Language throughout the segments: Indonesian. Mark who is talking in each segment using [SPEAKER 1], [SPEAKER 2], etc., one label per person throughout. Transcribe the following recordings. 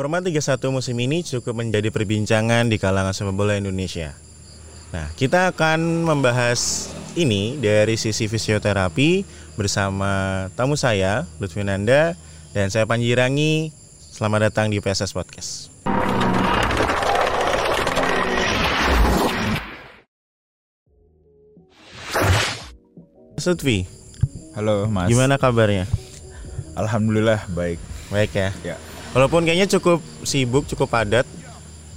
[SPEAKER 1] Format 31 musim ini cukup menjadi perbincangan di kalangan sepak bola Indonesia. Nah, kita akan membahas ini dari sisi fisioterapi bersama tamu saya, Lutfi Nanda, dan saya Panji Rangi. Selamat datang di PSS Podcast. Mas Lutfi,
[SPEAKER 2] Halo Mas.
[SPEAKER 1] gimana kabarnya?
[SPEAKER 2] Alhamdulillah baik.
[SPEAKER 1] Baik ya.
[SPEAKER 2] Ya.
[SPEAKER 1] Walaupun kayaknya cukup sibuk, cukup padat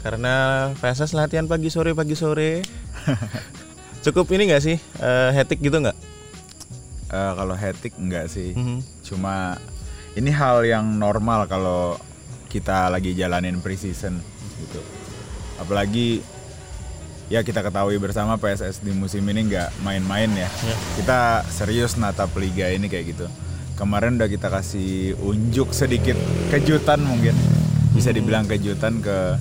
[SPEAKER 1] karena PSS latihan pagi sore pagi sore. cukup ini nggak sih uh, hectic gitu nggak?
[SPEAKER 2] Eh, kalau hectic enggak sih.
[SPEAKER 1] Mhm.
[SPEAKER 2] Cuma ini hal yang normal kalau kita lagi jalanin preseason gitu. Apalagi ya kita ketahui bersama PSS di musim ini nggak main-main ya.
[SPEAKER 1] Ya.
[SPEAKER 2] Kita serius natap liga ini kayak gitu. Kemarin udah kita kasih unjuk sedikit kejutan mungkin bisa dibilang kejutan ke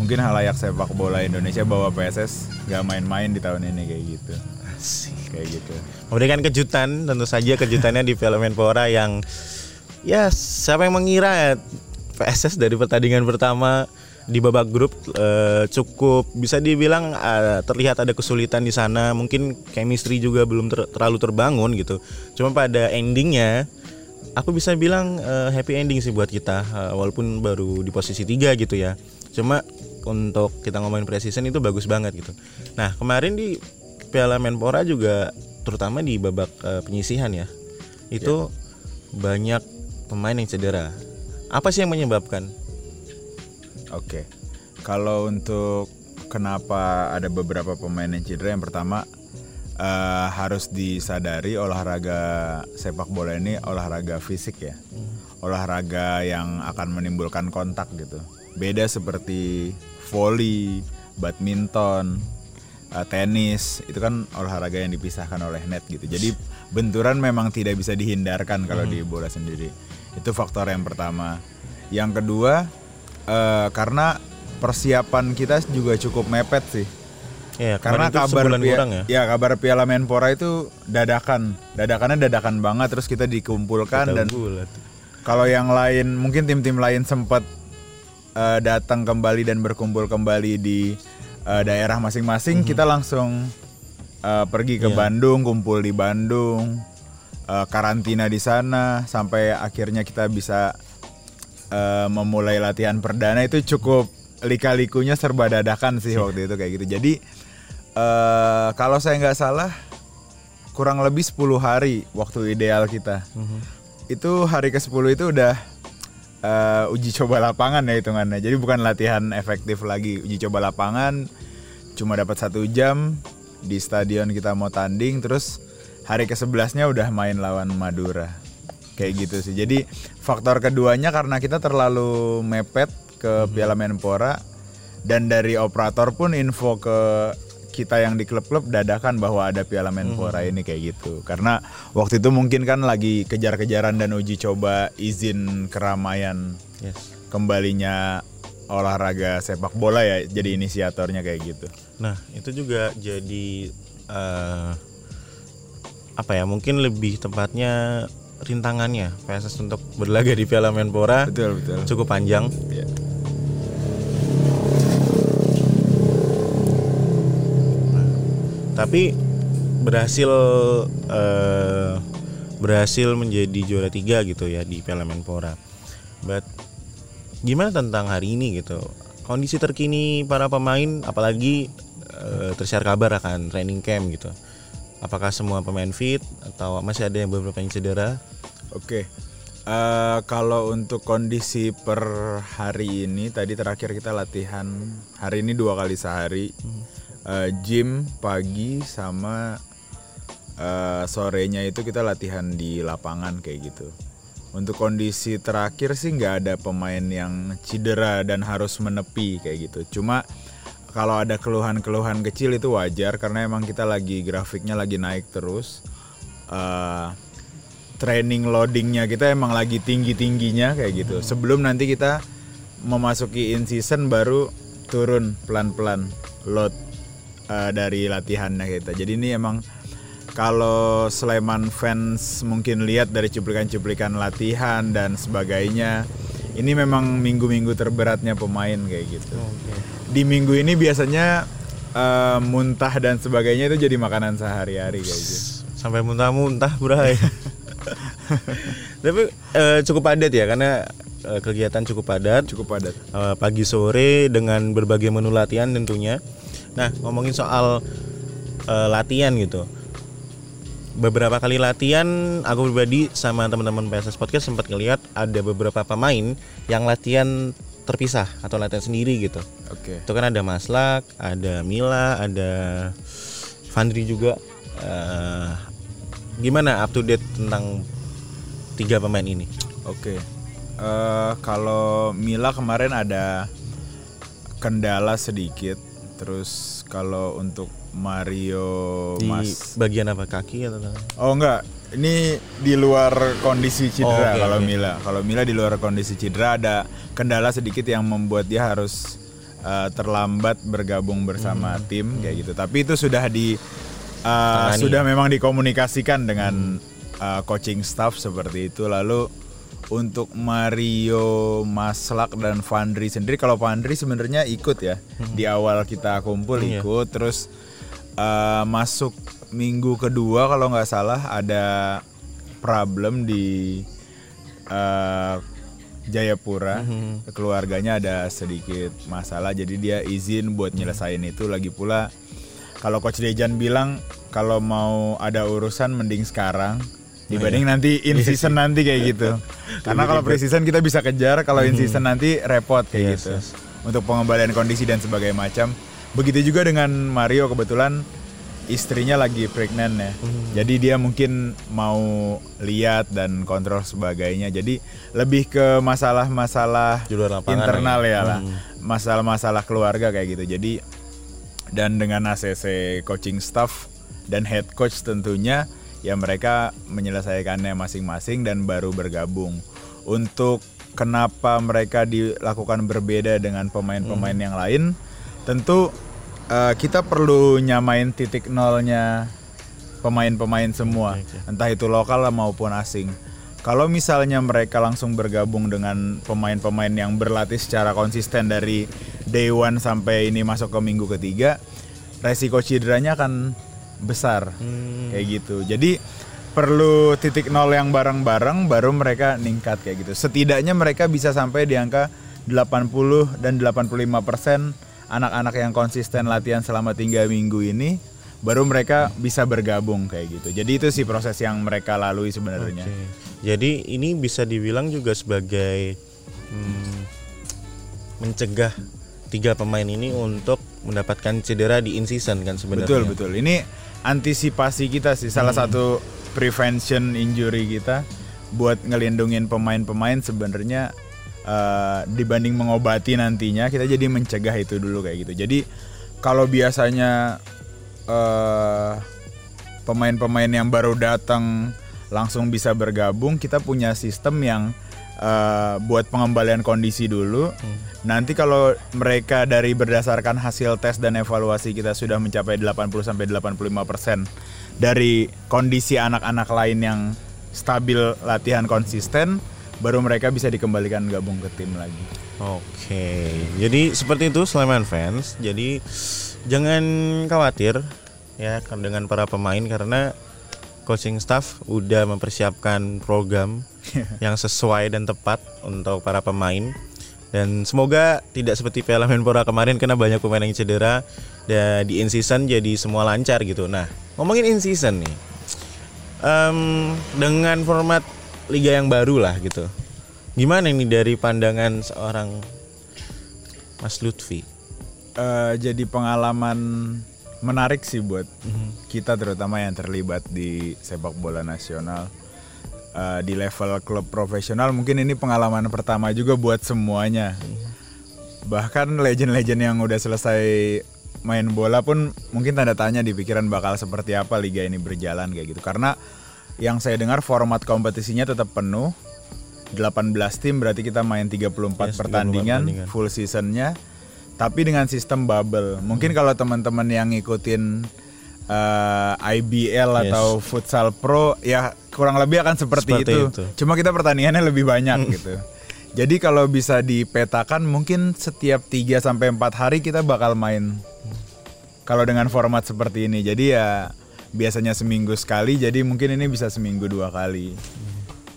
[SPEAKER 2] mungkin halayak sepak bola Indonesia bahwa PSS nggak main-main di tahun ini kayak gitu.
[SPEAKER 1] Asik.
[SPEAKER 2] Kayak gitu.
[SPEAKER 1] Memberikan kejutan, tentu saja kejutannya di Piala Menpora yang ya siapa yang mengira ya, PSS dari pertandingan pertama di babak grup eh, cukup bisa dibilang eh, terlihat ada kesulitan di sana. Mungkin chemistry juga belum ter- terlalu terbangun gitu. Cuma pada endingnya aku bisa bilang eh, happy ending sih buat kita eh, walaupun baru di posisi tiga gitu ya. Cuma untuk kita ngomongin preseason itu bagus banget gitu. Nah kemarin di Piala Menpora juga terutama di babak eh, penyisihan ya itu banyak pemain yang cedera. Apa sih yang menyebabkan
[SPEAKER 2] Oke. Kalau untuk kenapa ada beberapa pemain yang cedera, yang pertama eh, harus disadari olahraga sepak bola ini olahraga fisik ya. Olahraga yang akan menimbulkan kontak gitu. Beda seperti volley, badminton, eh, tenis, itu kan olahraga yang dipisahkan oleh net gitu. Jadi benturan memang tidak bisa dihindarkan kalau di bola sendiri. Itu faktor yang pertama. Yang kedua eh, karena persiapan kita juga cukup mepet sih.
[SPEAKER 1] ya
[SPEAKER 2] Karena kabar pia-
[SPEAKER 1] ya
[SPEAKER 2] ya kabar Piala Menpora itu dadakan, dadakannya dadakan banget. Terus kita dikumpulkan
[SPEAKER 1] Tahu
[SPEAKER 2] dan kalau yang lain mungkin tim-tim lain sempat eh, datang kembali dan berkumpul kembali di eh, daerah masing-masing, kita langsung eh, pergi ke
[SPEAKER 1] Iya.
[SPEAKER 2] Bandung, kumpul di Bandung, eh, karantina di sana sampai akhirnya kita bisa eh, memulai latihan perdana itu cukup lika-likunya serba dadakan sih waktu itu kayak gitu. Jadi eh, kalau saya nggak salah kurang lebih 10 hari waktu ideal kita
[SPEAKER 1] Mhm.
[SPEAKER 2] itu hari ke-10 itu udah eh, uji coba lapangan ya hitungannya. Jadi bukan latihan efektif lagi, uji coba lapangan cuma dapat satu jam di stadion kita mau tanding, terus hari ke-11-nya udah main lawan Madura. Kayak gitu sih. Jadi faktor keduanya karena kita terlalu mepet ke Piala Menpora dan dari operator pun info ke kita yang di klub-klub dadakan bahwa ada Piala Menpora ini kayak gitu. Karena waktu itu mungkin kan lagi kejar-kejaran dan uji coba izin keramaian
[SPEAKER 1] yes
[SPEAKER 2] kembalinya olahraga sepak bola ya jadi inisiatornya kayak gitu.
[SPEAKER 1] Nah, itu juga jadi eh, apa ya? Mungkin lebih tepatnya rintangannya PSS untuk berlaga di Piala Menpora
[SPEAKER 2] Betul betul.
[SPEAKER 1] cukup panjang.
[SPEAKER 2] Iya.
[SPEAKER 1] Tapi berhasil eh, berhasil menjadi juara tiga gitu ya di Piala Menpora. But gimana tentang hari ini gitu? Kondisi terkini para pemain, apalagi eh, tersiar kabar akan training camp gitu. Apakah semua pemain fit atau masih ada yang beberapa yang cedera?
[SPEAKER 2] Oke. Eh, kalau untuk kondisi per hari ini tadi terakhir kita latihan hari ini dua kali sehari. Eh, gym pagi sama eh, sorenya itu kita latihan di lapangan kayak gitu. Untuk kondisi terakhir sih nggak ada pemain yang cedera dan harus menepi kayak gitu. Cuma kalau ada keluhan-keluhan kecil itu wajar karena emang kita lagi grafiknya lagi naik terus. Eh, training loadingnya kita emang lagi tinggi tingginya kayak gitu. Sebelum nanti kita memasuki in season baru turun pelan pelan load eh, dari latihannya kita. Jadi ini emang kalau Sleman fans mungkin lihat dari cuplikan-cuplikan latihan dan sebagainya, ini memang minggu-minggu terberatnya pemain kayak gitu. Di minggu ini biasanya eh, muntah dan sebagainya itu jadi makanan sehari-hari kayak gitu.
[SPEAKER 1] Sampai muntah-muntah, Bray. Tapi eh, cukup padat ya karena eh, kegiatan cukup padat.
[SPEAKER 2] Cukup padat.
[SPEAKER 1] Eh, pagi sore dengan berbagai menu latihan tentunya. Nah, ngomongin soal eh, latihan gitu. Beberapa kali latihan aku pribadi sama teman-teman PSS Podcast sempat ngelihat ada beberapa pemain yang latihan terpisah atau latihan sendiri gitu.
[SPEAKER 2] Oke.
[SPEAKER 1] Itu kan ada Maslak, ada Mila, ada Fandri juga. Eh, gimana up to date tentang tiga pemain ini?
[SPEAKER 2] Oke. Eh, kalau Mila kemarin ada kendala sedikit. Terus kalau untuk Mario
[SPEAKER 1] Di
[SPEAKER 2] Mas
[SPEAKER 1] bagian apa kaki atau
[SPEAKER 2] Oh enggak, ini di luar kondisi cedera
[SPEAKER 1] Oh, oke,
[SPEAKER 2] kalau
[SPEAKER 1] oke.
[SPEAKER 2] Mila. Kalau Mila di luar kondisi cedera ada kendala sedikit yang membuat dia harus uh, terlambat bergabung bersama tim kayak gitu. Tapi itu sudah di uh,
[SPEAKER 1] Tangani.
[SPEAKER 2] sudah memang dikomunikasikan dengan uh, coaching staff seperti itu. Lalu untuk Mario Maslak dan Vandri sendiri kalau Vandri sebenarnya ikut ya di awal kita kumpul
[SPEAKER 1] Iya.
[SPEAKER 2] ikut terus uh, masuk minggu kedua kalau nggak salah ada problem di uh, Jayapura. Keluarganya ada sedikit masalah jadi dia izin buat nyelesain itu. Lagi pula kalau coach Dejan bilang kalau mau ada urusan mending sekarang dibanding nanti in season nanti kayak gitu. Karena kalau pre-season kita bisa kejar kalau in season nanti repot kayak
[SPEAKER 1] Yes,
[SPEAKER 2] gitu.
[SPEAKER 1] yes.
[SPEAKER 2] untuk pengembalian kondisi dan sebagainya macam begitu juga dengan Mario kebetulan istrinya lagi pregnant ya. Jadi dia mungkin mau lihat dan kontrol sebagainya. Jadi lebih ke masalah-masalah internal
[SPEAKER 1] ya.
[SPEAKER 2] ya lah. Masalah-masalah keluarga kayak gitu. Jadi dan dengan ACC coaching staff dan head coach tentunya ya mereka menyelesaikannya masing-masing dan baru bergabung. Untuk kenapa mereka dilakukan berbeda dengan pemain-pemain yang lain tentu eh, kita perlu nyamain titik nolnya pemain-pemain semua entah itu lokal maupun asing kalau misalnya mereka langsung bergabung dengan pemain-pemain yang berlatih secara konsisten dari day one sampai ini masuk ke minggu ketiga, resiko cederanya akan besar kayak gitu. Jadi perlu titik nol yang bareng-bareng baru mereka ningkat kayak gitu. Setidaknya mereka bisa sampai di angka 80 dan 85 persen anak-anak yang konsisten latihan selama tiga minggu ini baru mereka bisa bergabung kayak gitu. Jadi itu sih proses yang mereka lalui sebenarnya.
[SPEAKER 1] Oke. Jadi ini bisa dibilang juga sebagai hmm, mencegah tiga pemain ini untuk mendapatkan cedera di in season kan sebenarnya.
[SPEAKER 2] Betul betul. Ini antisipasi kita sih salah
[SPEAKER 1] Hmm.
[SPEAKER 2] satu prevention injury kita buat ngelindungin pemain-pemain sebenarnya eh, dibanding mengobati nantinya kita jadi mencegah itu dulu kayak gitu. Jadi kalau biasanya eh, pemain-pemain yang baru datang langsung bisa bergabung, kita punya sistem yang eh, buat pengembalian kondisi dulu. Nanti kalau mereka dari berdasarkan hasil tes dan evaluasi kita sudah mencapai 80 sampai 85% dari kondisi anak-anak lain yang stabil latihan konsisten, baru mereka bisa dikembalikan gabung ke tim lagi.
[SPEAKER 1] Oke, jadi seperti itu Sleman fans. Jadi jangan khawatir ya dengan para pemain karena coaching staff udah mempersiapkan program yang sesuai dan tepat untuk para pemain. Dan semoga tidak seperti Piala Menpora kemarin karena banyak pemain yang cedera dan di in season jadi semua lancar gitu. Nah, ngomongin in season nih. Em, dengan format liga yang baru lah gitu. Gimana ini dari pandangan seorang Mas Lutfi?
[SPEAKER 2] Eh, jadi pengalaman menarik sih buat kita terutama yang terlibat di sepak bola nasional Eh, di level klub profesional mungkin ini pengalaman pertama juga buat semuanya bahkan legend-legend yang udah selesai main bola pun mungkin tanda tanya di pikiran bakal seperti apa liga ini berjalan kayak gitu karena yang saya dengar format kompetisinya tetap penuh 18 tim berarti kita main 34
[SPEAKER 1] Yes, 34
[SPEAKER 2] pertandingan
[SPEAKER 1] pertandingan.
[SPEAKER 2] full seasonnya tapi dengan sistem bubble mungkin kalau teman-teman yang ngikutin eh, IBL
[SPEAKER 1] Yes.
[SPEAKER 2] atau futsal pro ya kurang lebih akan seperti,
[SPEAKER 1] Seperti
[SPEAKER 2] itu.
[SPEAKER 1] itu.
[SPEAKER 2] cuma kita pertandingannya lebih banyak gitu Jadi kalau bisa dipetakan mungkin setiap 3 sampai 4 hari kita bakal main. Kalau dengan format seperti ini. Jadi ya biasanya seminggu sekali jadi mungkin ini bisa seminggu dua kali.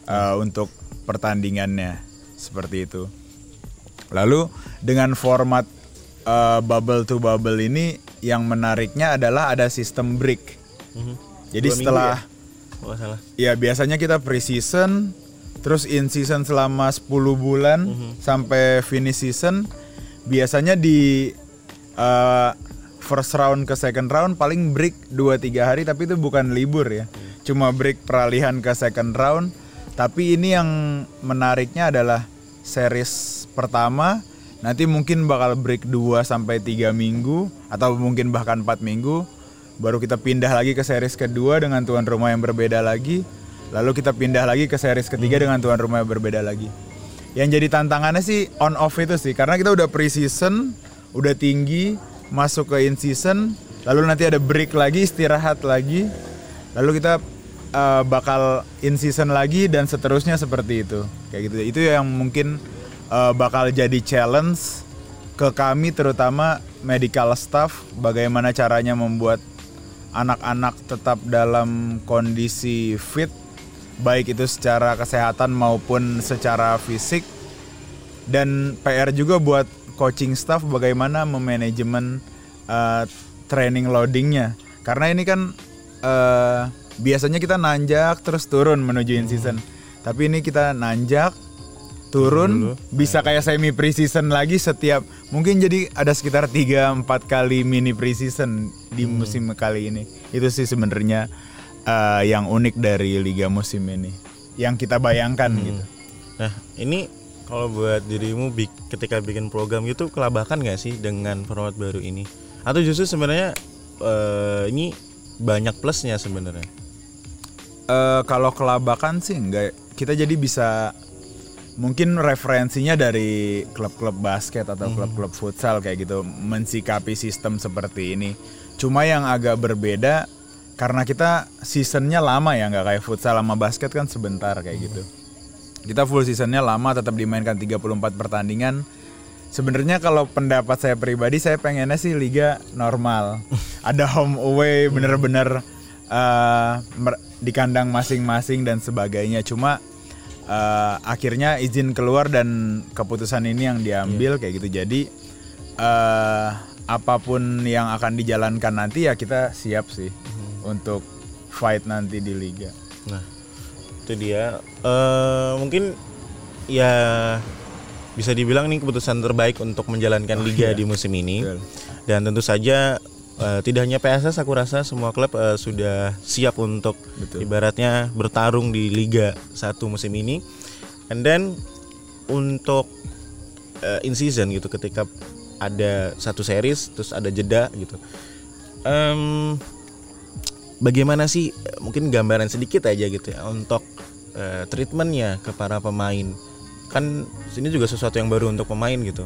[SPEAKER 2] Uh, untuk pertandingannya seperti itu. Lalu dengan format uh, bubble to bubble ini yang menariknya adalah ada sistem break.
[SPEAKER 1] Mhm.
[SPEAKER 2] Jadi
[SPEAKER 1] Dua
[SPEAKER 2] setelah
[SPEAKER 1] ya? Oh, salah.
[SPEAKER 2] ya biasanya kita pre-season terus in season selama 10 bulan sampai finish season biasanya di uh, first round ke second round paling break 2 3 hari tapi itu bukan libur ya. Cuma break peralihan ke second round. Tapi ini yang menariknya adalah series pertama. Nanti mungkin bakal break 2 sampai 3 minggu atau mungkin bahkan 4 minggu. Baru kita pindah lagi ke series kedua dengan tuan rumah yang berbeda lagi. Lalu kita pindah lagi ke series ketiga dengan tuan rumah yang berbeda lagi. Yang jadi tantangannya sih on off itu sih karena kita udah pre season udah tinggi masuk ke in season lalu nanti ada break lagi istirahat lagi lalu kita uh, bakal in season lagi dan seterusnya seperti itu. Kayak gitu. Itu yang mungkin uh, bakal jadi challenge ke kami terutama medical staff bagaimana caranya membuat anak-anak tetap dalam kondisi fit baik itu secara kesehatan maupun secara fisik dan PR juga buat coaching staff bagaimana memanajemen uh, training loadingnya. Karena ini kan uh, biasanya kita nanjak terus turun menuju in season. Tapi ini kita nanjak turun bisa kayak semi preseason lagi setiap mungkin jadi ada sekitar 3 4 kali mini preseason di musim kali ini. Itu sih sebenarnya uh, yang unik dari liga musim ini. Yang kita bayangkan gitu.
[SPEAKER 1] Nah, ini kalau buat dirimu bik- ketika bikin program gitu kelabakan nggak sih dengan format baru ini? Atau justru sebenarnya eh, ini banyak plusnya sebenarnya?
[SPEAKER 2] Eh, kalau kelabakan sih enggak kita jadi bisa mungkin referensinya dari klub-klub basket atau klub-klub futsal kayak gitu mensikapi sistem seperti ini. Cuma yang agak berbeda karena kita seasonnya lama ya nggak kayak futsal sama basket kan sebentar kayak gitu. Kita full seasonnya lama tetap dimainkan 34 pertandingan. Sebenarnya kalau pendapat saya pribadi saya pengennya sih liga normal. Ada home away bener-bener eh, mer- di kandang masing-masing dan sebagainya. Cuma eh, akhirnya izin keluar dan keputusan ini yang diambil kayak gitu. Jadi eh, apa pun yang akan dijalankan nanti ya kita siap sih untuk fight nanti di liga.
[SPEAKER 1] Nah, itu dia. Eh mungkin ya bisa dibilang nih keputusan terbaik untuk menjalankan liga di musim ini.
[SPEAKER 2] Betul.
[SPEAKER 1] Dan tentu saja eh, tidak hanya PSS aku rasa semua klub eh, sudah siap untuk
[SPEAKER 2] Betul.
[SPEAKER 1] ibaratnya bertarung di Liga 1 musim ini. And then untuk eh, in season gitu ketika ada satu series terus ada jeda gitu. Em, bagaimana sih mungkin gambaran sedikit aja gitu ya untuk eh, treatmentnya ke para pemain? Kan sini juga sesuatu yang baru untuk pemain gitu.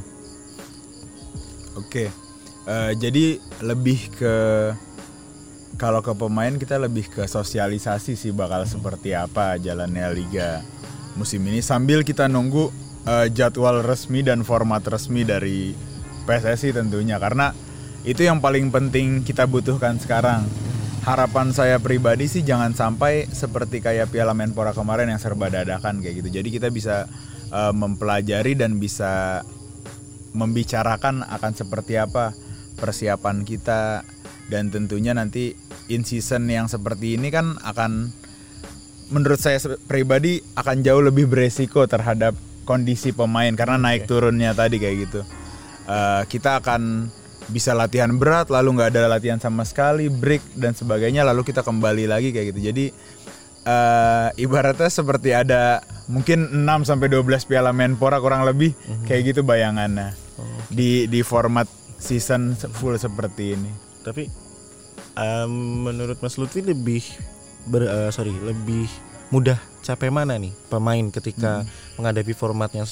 [SPEAKER 2] Oke, Eh, jadi lebih ke kalau ke pemain kita lebih ke sosialisasi sih bakal seperti apa jalannya liga musim ini. Sambil kita nunggu eh, jadwal resmi dan format resmi dari PSSI tentunya. Karena itu yang paling penting kita butuhkan sekarang. Harapan saya pribadi sih jangan sampai seperti kayak Piala Menpora kemarin yang serba dadakan kayak gitu. Jadi kita bisa eh, mempelajari dan bisa membicarakan akan seperti apa persiapan kita dan tentunya nanti in season yang seperti ini kan akan menurut saya pribadi akan jauh lebih beresiko terhadap kondisi pemain karena naik turunnya tadi kayak gitu. Eh, kita akan bisa latihan berat lalu nggak ada latihan sama sekali break dan sebagainya lalu kita kembali lagi kayak gitu. Jadi eh, ibaratnya seperti ada mungkin 6 sampai 12 Piala Menpora kurang lebih kayak gitu bayangannya. Di di format season se- full seperti ini.
[SPEAKER 1] tapi em, menurut Mas Lutfi lebih ber, eh, sorry lebih mudah capek mana nih pemain ketika menghadapi formatnya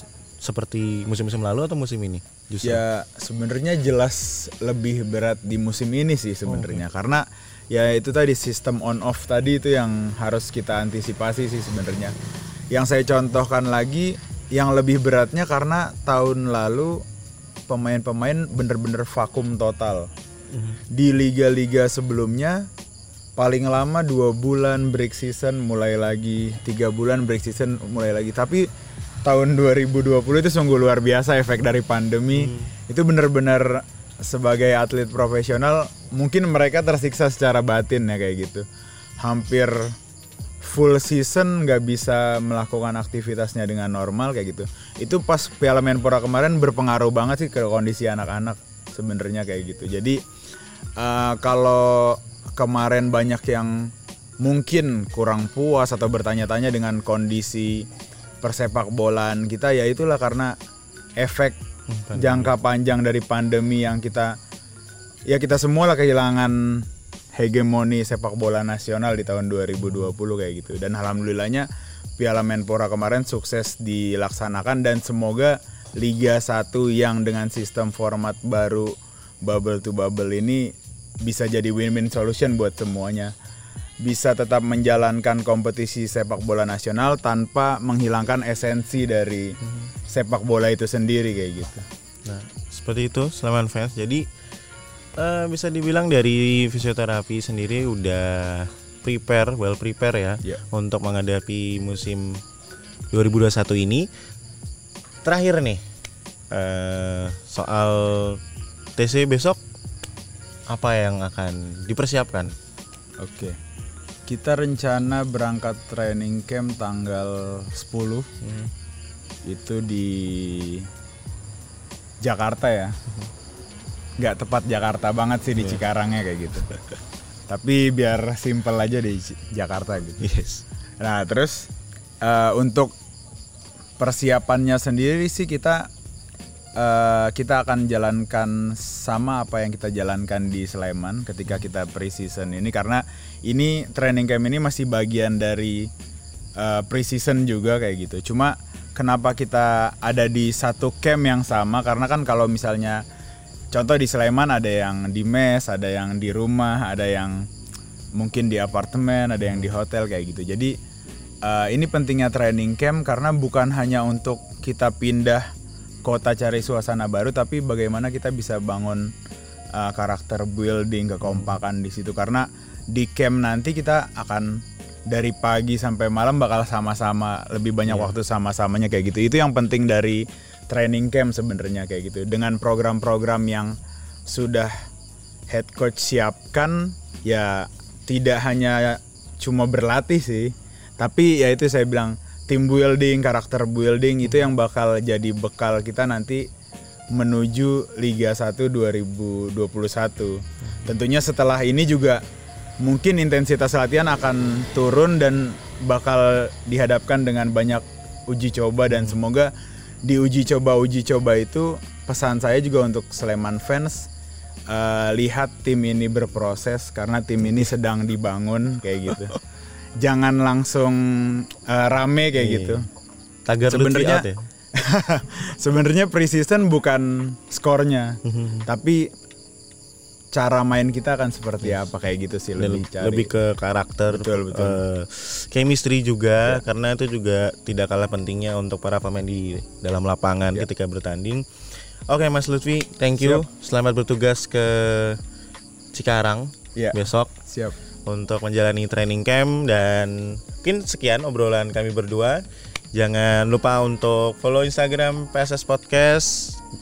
[SPEAKER 1] seperti musim-musim lalu atau musim ini justru?
[SPEAKER 2] Ya sebenarnya jelas lebih berat di musim ini sih sebenarnya. Karena ya itu tadi sistem on off tadi itu yang harus kita antisipasi sih sebenarnya. Yang saya contohkan lagi yang lebih beratnya karena tahun lalu pemain-pemain bener-bener vakum total. Di liga-liga sebelumnya paling lama dua bulan break season mulai lagi tiga bulan break season mulai lagi. Tapi tahun 2020 itu sungguh luar biasa efek dari pandemi. Itu bener-bener sebagai atlet profesional mungkin mereka tersiksa secara batin ya kayak gitu. Hampir full season nggak bisa melakukan aktivitasnya dengan normal kayak gitu. Itu pas Piala Menpora kemarin berpengaruh banget sih ke kondisi anak-anak sebenarnya kayak gitu. Jadi eh, kalau kemarin banyak yang mungkin kurang puas atau bertanya-tanya dengan kondisi persepak bolaan kita ya itulah karena efek jangka panjang dari pandemi yang kita ya kita semua lah kehilangan hegemoni sepak bola nasional di tahun 2020 kayak gitu dan alhamdulillahnya Piala Menpora kemarin sukses dilaksanakan dan semoga Liga 1 yang dengan sistem format baru bubble to bubble ini bisa jadi win-win solution buat semuanya. Bisa tetap menjalankan kompetisi sepak bola nasional tanpa menghilangkan esensi dari sepak bola itu sendiri kayak gitu.
[SPEAKER 1] Nah, seperti itu Sleman fans. Jadi eh, bisa dibilang dari fisioterapi sendiri udah prepare, well prepare ya
[SPEAKER 2] Ya.
[SPEAKER 1] untuk menghadapi musim 2021 ini. Terakhir nih eh, soal TC besok apa yang akan dipersiapkan?
[SPEAKER 2] Oke. Kita rencana berangkat training camp tanggal 10 itu di Jakarta ya. Nggak tepat Jakarta banget sih di Cikarangnya kayak gitu. Tapi biar simple aja di Jakarta gitu.
[SPEAKER 1] Yes.
[SPEAKER 2] Nah terus eh, untuk persiapannya sendiri sih kita eh, kita akan jalankan sama apa yang kita jalankan di Sleman ketika kita pre-season ini karena ini training camp ini masih bagian dari eh, pre-season juga kayak gitu. Cuma kenapa kita ada di satu camp yang sama karena kan kalau misalnya contoh di Sleman ada yang di mes, ada yang di rumah, ada yang mungkin di apartemen, ada yang di hotel kayak gitu. Jadi eh, ini pentingnya training camp karena bukan hanya untuk kita pindah kota cari suasana baru, tapi bagaimana kita bisa bangun eh, karakter building kekompakan di situ. Karena di camp nanti kita akan dari pagi sampai malam bakal sama-sama lebih banyak waktu sama-samanya kayak gitu. Itu yang penting dari training camp sebenarnya kayak gitu. Dengan program-program yang sudah head coach siapkan ya tidak hanya cuma berlatih sih tapi ya itu saya bilang team building karakter building itu yang bakal jadi bekal kita nanti menuju Liga 1 2021 tentunya setelah ini juga mungkin intensitas latihan akan turun dan bakal dihadapkan dengan banyak uji coba dan semoga di uji coba uji coba itu pesan saya juga untuk Sleman fans eh, lihat tim ini berproses karena tim ini sedang dibangun kayak gitu jangan langsung eh, rame kayak
[SPEAKER 1] Iya.
[SPEAKER 2] gitu
[SPEAKER 1] Tagar
[SPEAKER 2] sebenarnya
[SPEAKER 1] ya.
[SPEAKER 2] sebenarnya preseason bukan skornya tapi cara main kita akan seperti apa kayak gitu sih
[SPEAKER 1] Dan
[SPEAKER 2] lebih cari
[SPEAKER 1] lebih ke karakter
[SPEAKER 2] Betul, betul.
[SPEAKER 1] eh, chemistry juga karena itu juga tidak kalah pentingnya untuk para pemain di dalam lapangan ketika bertanding. Oke Mas Lutfi, thank you. Selamat bertugas ke Cikarang
[SPEAKER 2] Iya.
[SPEAKER 1] besok
[SPEAKER 2] siap
[SPEAKER 1] untuk menjalani training camp dan mungkin sekian obrolan kami berdua. Jangan lupa untuk follow Instagram PSS Podcast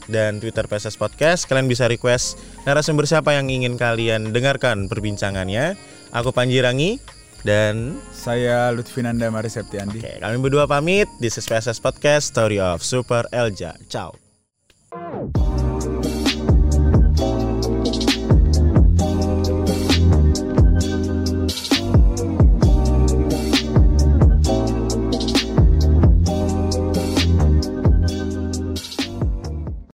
[SPEAKER 1] dan Twitter PSS Podcast. Kalian bisa request narasumber siapa yang ingin kalian dengarkan perbincangannya. Aku Panji Rangi dan
[SPEAKER 2] saya Lutfinanda Mari Septiandi
[SPEAKER 1] oke, kami berdua pamit. This is PSS Podcast Story of Super Elja. Ciao.